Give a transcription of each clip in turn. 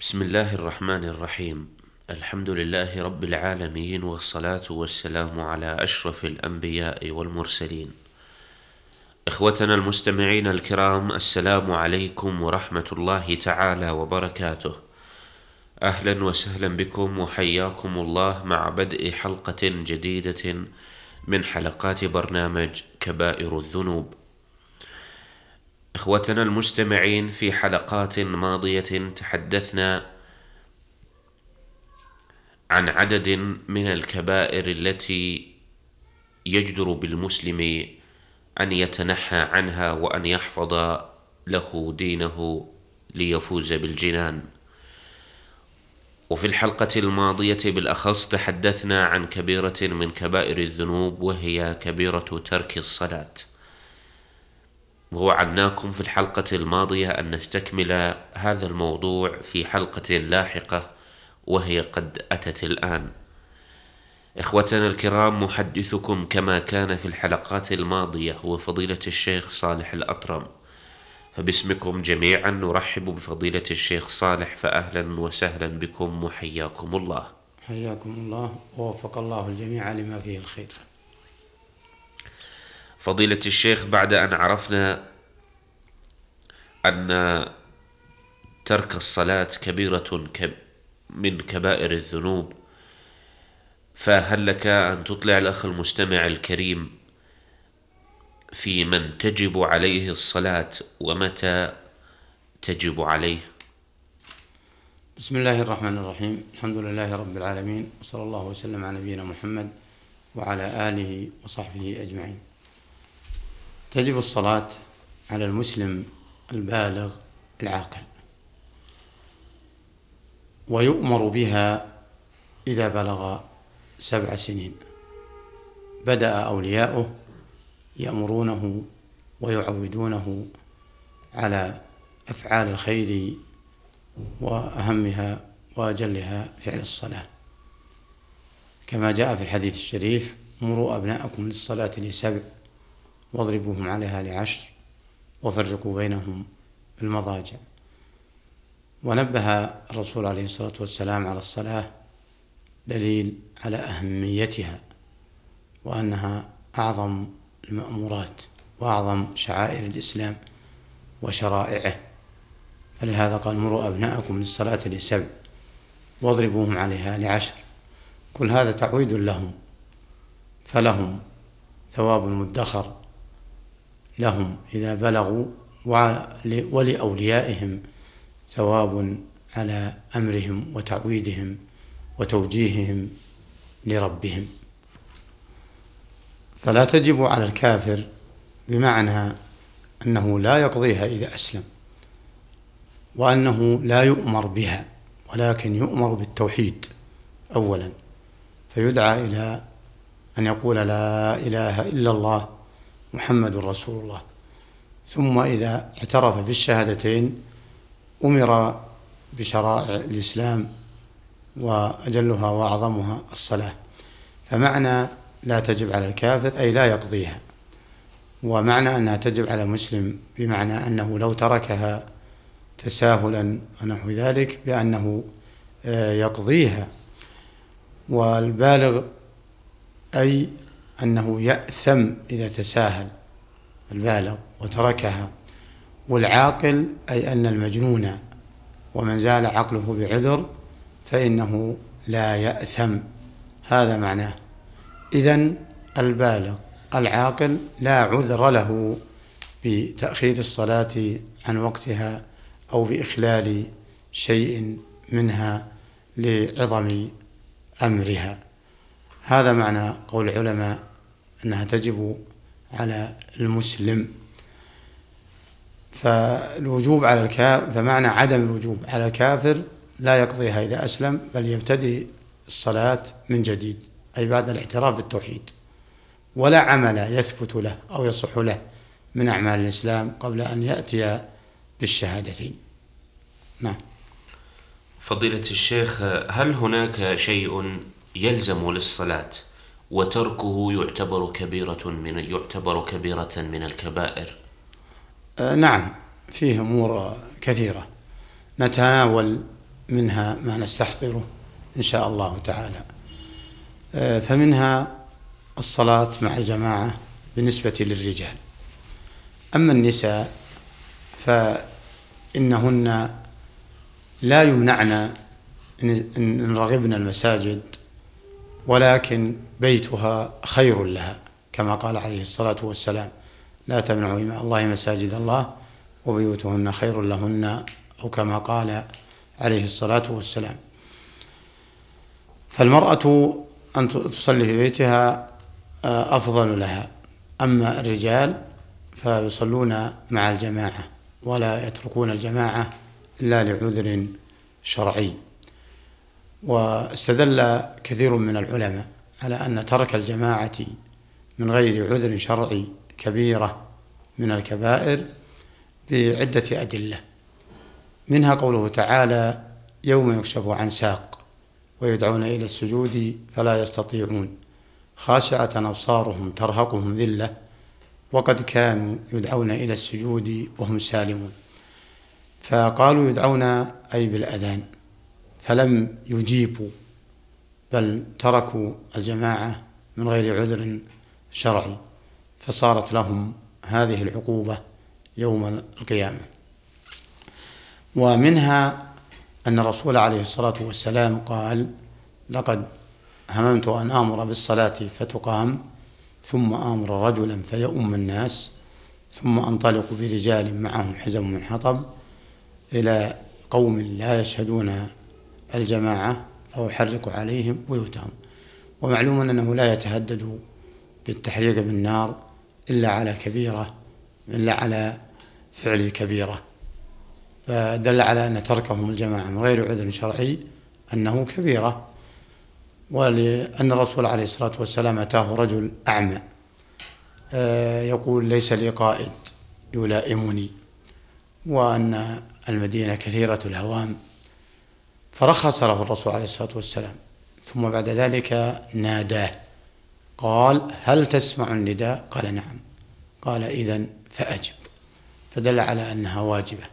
بسم الله الرحمن الرحيم الحمد لله رب العالمين والصلاة والسلام على أشرف الأنبياء والمرسلين إخوتنا المستمعين الكرام السلام عليكم ورحمة الله تعالى وبركاته أهلا وسهلا بكم وحياكم الله مع بدء حلقة جديدة من حلقات برنامج كبائر الذنوب إخوتنا المستمعين في حلقات ماضية تحدثنا عن عدد من الكبائر التي يجدر بالمسلم أن يتنحى عنها وأن يحفظ له دينه ليفوز بالجنان. وفي الحلقة الماضية بالأخص تحدثنا عن كبيرة من كبائر الذنوب وهي كبيرة ترك الصلاة. ووعدناكم في الحلقة الماضية أن نستكمل هذا الموضوع في حلقة لاحقة وهي قد أتت الآن. إخوتنا الكرام محدثكم كما كان في الحلقات الماضية هو فضيلة الشيخ صالح الأطرم. فباسمكم جميعا نرحب بفضيلة الشيخ صالح فأهلا وسهلا بكم وحياكم الله. حياكم الله ووفق الله الجميع لما فيه الخير. فضيلة الشيخ بعد أن عرفنا أن ترك الصلاة كبيرة من كبائر الذنوب فهل لك أن تطلع الأخ المستمع الكريم في من تجب عليه الصلاة ومتى تجب عليه؟ بسم الله الرحمن الرحيم. الحمد لله رب العالمين وصلى الله وسلم على نبينا محمد وعلى آله وصحبه أجمعين. تجب الصلاة على المسلم البالغ العاقل ويؤمر بها إذا بلغ سبع سنين. بدأ أولياؤه يأمرونه ويعودونه على أفعال الخير وأهمها وأجلها فعل الصلاة. كما جاء في الحديث الشريف مروا أبناءكم للصلاة لسبع واضربوهم عليها لعشر وفرقوا بينهم بالمضاجع ونبه الرسول عليه الصلاة والسلام على الصلاة دليل على أهميتها وأنها أعظم المأمورات وأعظم شعائر الإسلام وشرائعه. فلهذا قال مروا أبناءكم للصلاة لسبع واضربوهم عليها لعشر. كل هذا تعويد لهم فلهم ثواب المدخر لهم إذا بلغوا ولأوليائهم ثواب على أمرهم وتعويدهم وتوجيههم لربهم. فلا تجب على الكافر بمعنى أنه لا يقضيها إذا أسلم وأنه لا يؤمر بها ولكن يؤمر بالتوحيد أولا فيدعى إلى أن يقول لا إله إلا الله محمد رسول الله. ثم إذا اعترف بالشهادتين أمر بشرائع الإسلام وأجلها وأعظمها الصلاة. فمعنى لا تجب على الكافر أي لا يقضيها. ومعنى أنها تجب على المسلم بمعنى أنه لو تركها تساهلا ونحو ذلك بأنه آه، يقضيها. والبالغ أي أنه يأثم إذا تساهل البالغ وتركها. والعاقل أي أن المجنون ومن زال عقله بعذر فإنه لا يأثم. هذا معناه. إذا البالغ العاقل لا عذر له بتأخير الصلاة عن وقتها أو بإخلال شيء منها لعظم أمرها. هذا معنى قول العلماء أنها تجب على المسلم. فالوجوب على الكافر فمعنى عدم الوجوب على الكافر لا يقضيها إذا أسلم بل يبتدي الصلاة من جديد أي بعد الاعتراف بالتوحيد. ولا عمل يثبت له أو يصح له من أعمال الإسلام قبل أن يأتي بالشهادتين. نعم. فضيلة الشيخ هل هناك شيء يلزم للصلاة وتركه يعتبر كبيرة من يعتبر كبيرة من الكبائر. آه نعم فيه أمور كثيرة. نتناول منها ما نستحضره إن شاء الله تعالى. آه، فمنها الصلاة مع الجماعة بالنسبة للرجال. أما النساء فإنهن لا يمنعن إن رغبن المساجد ولكن بيتها خير لها كما قال عليه الصلاة والسلام لا تمنعوا إماء الله مساجد الله وبيوتهن خير لهن. أو كما قال عليه الصلاة والسلام. فالمرأة أن تصلي في بيتها آه، أفضل لها. أما الرجال فيصلون مع الجماعة ولا يتركون الجماعة إلا لعذر شرعي. واستدل كثير من العلماء على أن ترك الجماعة من غير عذر شرعي كبيرة من الكبائر بعدة أدلة. منها قوله تعالى يوم يكشف عن ساق ويدعون إلى السجود فلا يستطيعون خاشعة أبصارهم ترهقهم ذلة وقد كانوا يدعون إلى السجود وهم سالمون فقالوا يدعون أي بالأذان. فلم يجيبوا بل تركوا الجماعة من غير عذر شرعي فصارت لهم هذه العقوبة يوم القيامة. ومنها أن الرسول عليه الصلاة والسلام قال لقد هممت أن آمر بالصلاة فتقام ثم آمر رجلا فيؤم الناس ثم أنطلق برجال معهم حزم من حطب إلى قوم لا يشهدون الجماعة فأحرق عليهم بيوتهم. ومعلوم أنه لا يتهدد بالتحريق بالنار إلا على كبيرة إلا على فعل كبيرة. فدل على أن تركهم الجماعة من غير عذر شرعي أنه كبيرة. ولأن الرسول عليه الصلاة والسلام أتاه رجل أعمى آه، يقول ليس لي قائد يلائمني وأن المدينة كثيرة الهوام. فرخص له الرسول عليه الصلاة والسلام. ثم بعد ذلك ناداه. قال هل تسمع النداء؟ قال نعم. قال إذا فأجب. فدل على أنها واجبة.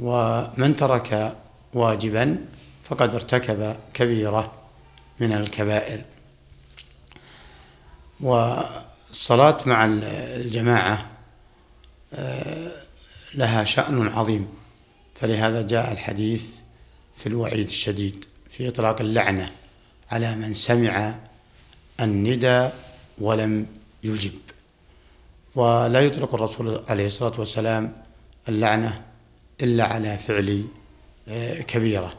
ومن ترك واجبا فقد ارتكب كبيرة من الكبائر. والصلاة مع الجماعة آه، لها شأن عظيم. فلهذا جاء الحديث في الوعيد الشديد في إطلاق اللعنة على من سمع الندى ولم يجب. ولا يطلق الرسول عليه الصلاة والسلام اللعنة إلا على فعل آه، كبيرة.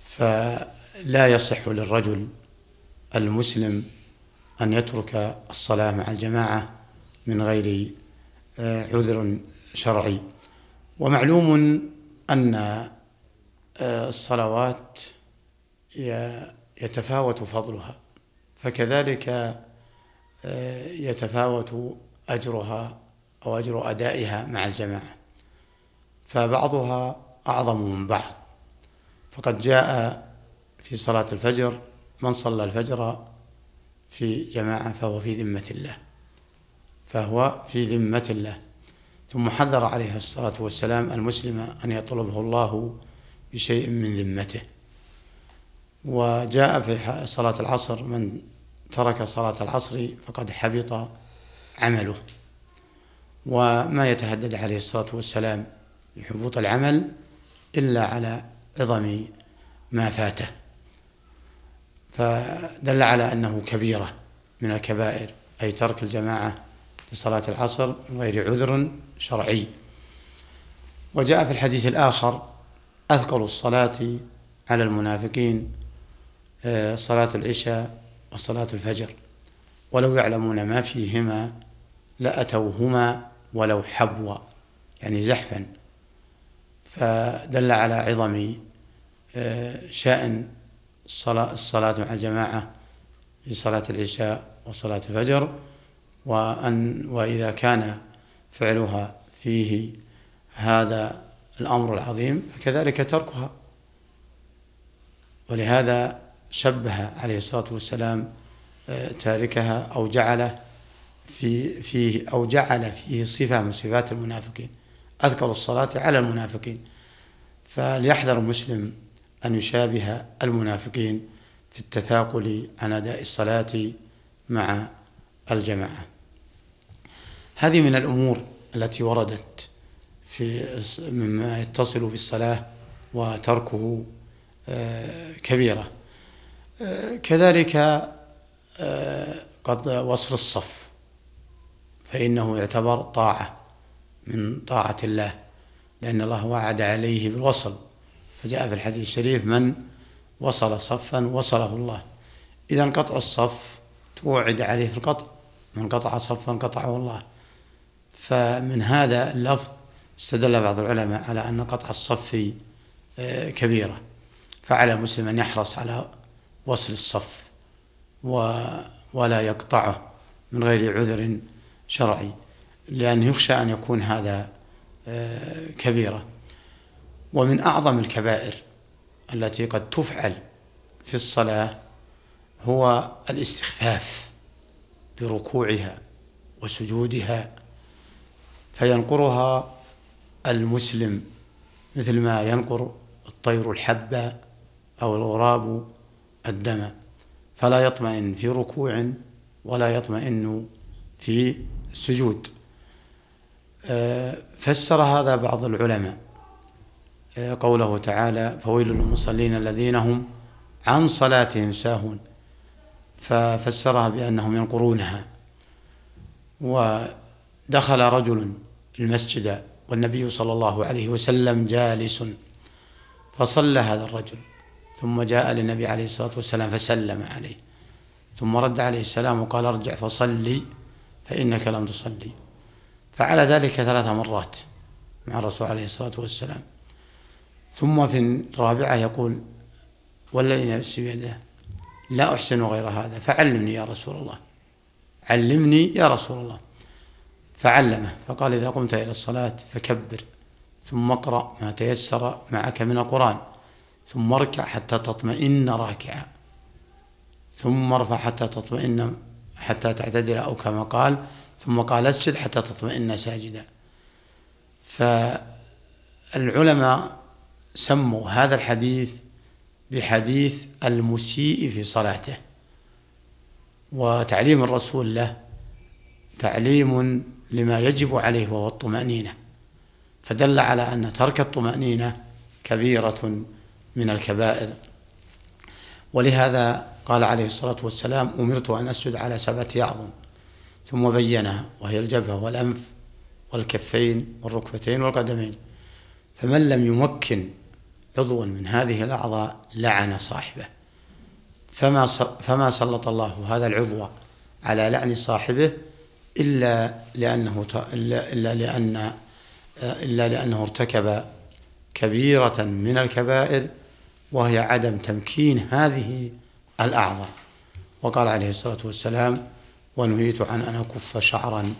فلا يصح للرجل المسلم أن يترك الصلاة مع الجماعة من غير آه، عذر شرعي. ومعلوم أن الصلوات يتفاوت فضلها فكذلك آه، يتفاوت أجرها أو أجر أدائها مع الجماعة فبعضها أعظم من بعض. فقد جاء في صلاة الفجر من صلى الفجر في جماعة فهو في ذمة الله فهو في ذمة الله. ثم حذر عليه الصلاة والسلام المسلم أن يطلبه الله بشيء من ذمته. وجاء في صلاة العصر من ترك صلاة العصر فقد حبط عمله. وما يتهدد عليه الصلاة والسلام بحبوط العمل إلا على عظم ما فاته. فدل على أنه كبيرة من الكبائر أي ترك الجماعة لصلاة العصر من غير عذر شرعي. وجاء في الحديث الآخر أثقل الصلاة على المنافقين آه، صلاة العشاء وصلاة الفجر. ولو يعلمون ما فيهما لأتوهما ولو حبوا يعني زحفا. فدل على عظم آه، شأن الصلاة, الصلاة مع الجماعة في صلاة العشاء وصلاة الفجر وأن وإذا كان فعلها فيه هذا الأمر العظيم فكذلك تركها. ولهذا شبه عليه الصلاة والسلام آه، تاركها أو جعل في فيه أو جعل فيه صفة من صفات المنافقين. أذكر الصلاة على المنافقين. فليحذر المسلم أن يشابه المنافقين في التثاقل عن أداء الصلاة مع الجماعة. هذه من الأمور التي وردت في مما يتصل بالصلاة وتركه آه، كبيرة. آه، كذلك آه، قد وصل الصف. فإنه يعتبر طاعة من طاعة الله لأن الله وعد عليه بالوصل. فجاء في الحديث الشريف من وصل صفا وصله الله. إذا قطع الصف توعد عليه في القطع. من قطع صفا قطعه الله. فمن هذا اللفظ استدل بعض العلماء على أن قطع الصف آه، كبيرة فعلى المسلم أن يحرص على وصل الصف ولا يقطعه من غير عذر شرعي لأن يخشى أن يكون هذا آه، كبيرة. ومن أعظم الكبائر التي قد تفعل في الصلاة هو الاستخفاف بركوعها وسجودها فينقرها المسلم مثل ما ينقر الطير الحبة أو الغراب الدم فلا يطمئن في ركوع ولا يطمئن في سجود. آه، فسر هذا بعض العلماء. آه، قوله تعالى فويل للمصلين الذين هم عن صلاتهم ساهون ففسرها بأنهم ينقرونها. ودخل رجل المسجد والنبي صلى الله عليه وسلم جالس فصلى هذا الرجل ثم جاء للنبي عليه الصلاة والسلام فسلم عليه ثم رد عليه السلام وقال ارجع فصلي فإنك لم تصلي. فعل ذلك ثلاث مرات مع الرسول عليه الصلاة والسلام. ثم في الرابعة يقول والذي نفسي بيده لا أحسن غير هذا فعلمني يا رسول الله علمني يا رسول الله. فعلمه فقال إذا قمت إلى الصلاة فكبر ثم اقرأ ما تيسر معك من القرآن ثم اركع حتى تطمئن راكعا ثم ارفع حتى تطمئن حتى تعتدل أو كما قال ثم قال اسجد حتى تطمئن ساجدا. فالعلماء سموا هذا الحديث بحديث المسيء في صلاته وتعليم الرسول له تعليم لما يجب عليه وهو الطمأنينة. فدل على أن ترك الطمأنينة كبيرة من الكبائر. ولهذا قال عليه الصلاة والسلام أمرت أن أسجد على سبعة أعظم. ثم بينها وهي الجبهة والأنف والكفين والركبتين والقدمين. فمن لم يمكن عضوا من هذه الأعضاء لعن صاحبه. فما فما سلط الله هذا العضو على لعن صاحبه؟ إلا لأنه إلا, لأن إلا لأنه ارتكب كبيرة من الكبائر وهي عدم تمكين هذه الأعضاء. وقال عليه الصلاة والسلام ونهيت عن أن أكف شعرا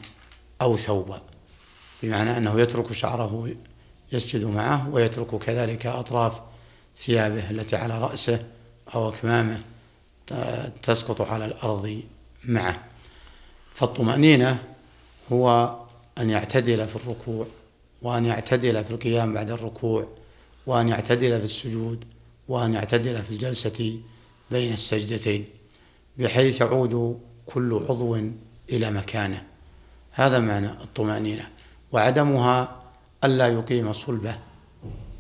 أو ثوبا. بمعنى أنه يترك شعره يسجد معه ويترك كذلك أطراف ثيابه التي على رأسه أو أكمامه تسقط على الأرض معه. فالطمأنينة هو أن يعتدل في الركوع وأن يعتدل في القيام بعد الركوع وأن يعتدل في السجود وأن يعتدل في الجلسة بين السجدتين بحيث يعود كل عضو إلى مكانه. هذا معنى الطمأنينة. وعدمها ألا يقيم صلبه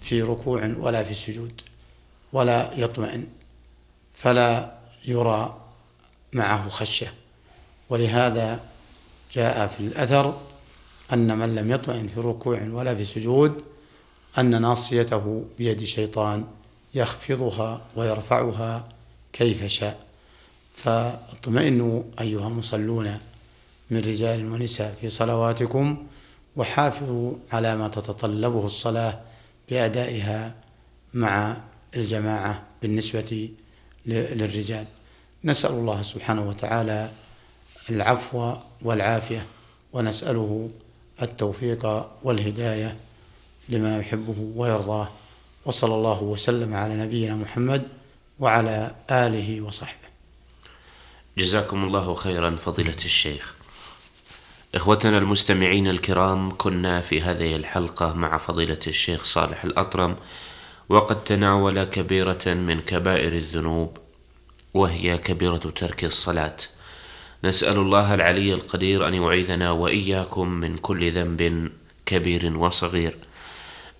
في ركوع ولا في سجود ولا يطمئن فلا يرى معه خشية. ولهذا جاء في الأثر أن من لم يطمئن في ركوع ولا في سجود أن ناصيته بيد شيطان يخفضها ويرفعها كيف شاء. فاطمئنوا أيها المصلون من رجال ونساء في صلواتكم وحافظوا على ما تتطلبه الصلاة بأدائها مع الجماعة بالنسبة للرجال. نسأل الله سبحانه وتعالى العفو والعافية ونسأله التوفيق والهداية لما يحبه ويرضاه. وصلى الله وسلم على نبينا محمد وعلى آله وصحبه. جزاكم الله خيرا فضيلة الشيخ. إخوتنا المستمعين الكرام كنا في هذه الحلقة مع فضيلة الشيخ صالح الأطرم وقد تناول كبيرة من كبائر الذنوب وهي كبيرة ترك الصلاة. نسأل الله العلي القدير أن يعيذنا وإياكم من كل ذنب كبير وصغير.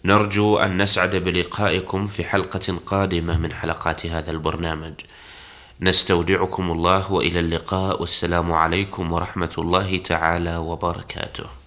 نرجو أن نسعد بلقائكم في حلقة قادمة من حلقات هذا البرنامج. نستودعكم الله وإلى اللقاء. والسلام عليكم ورحمة الله تعالى وبركاته.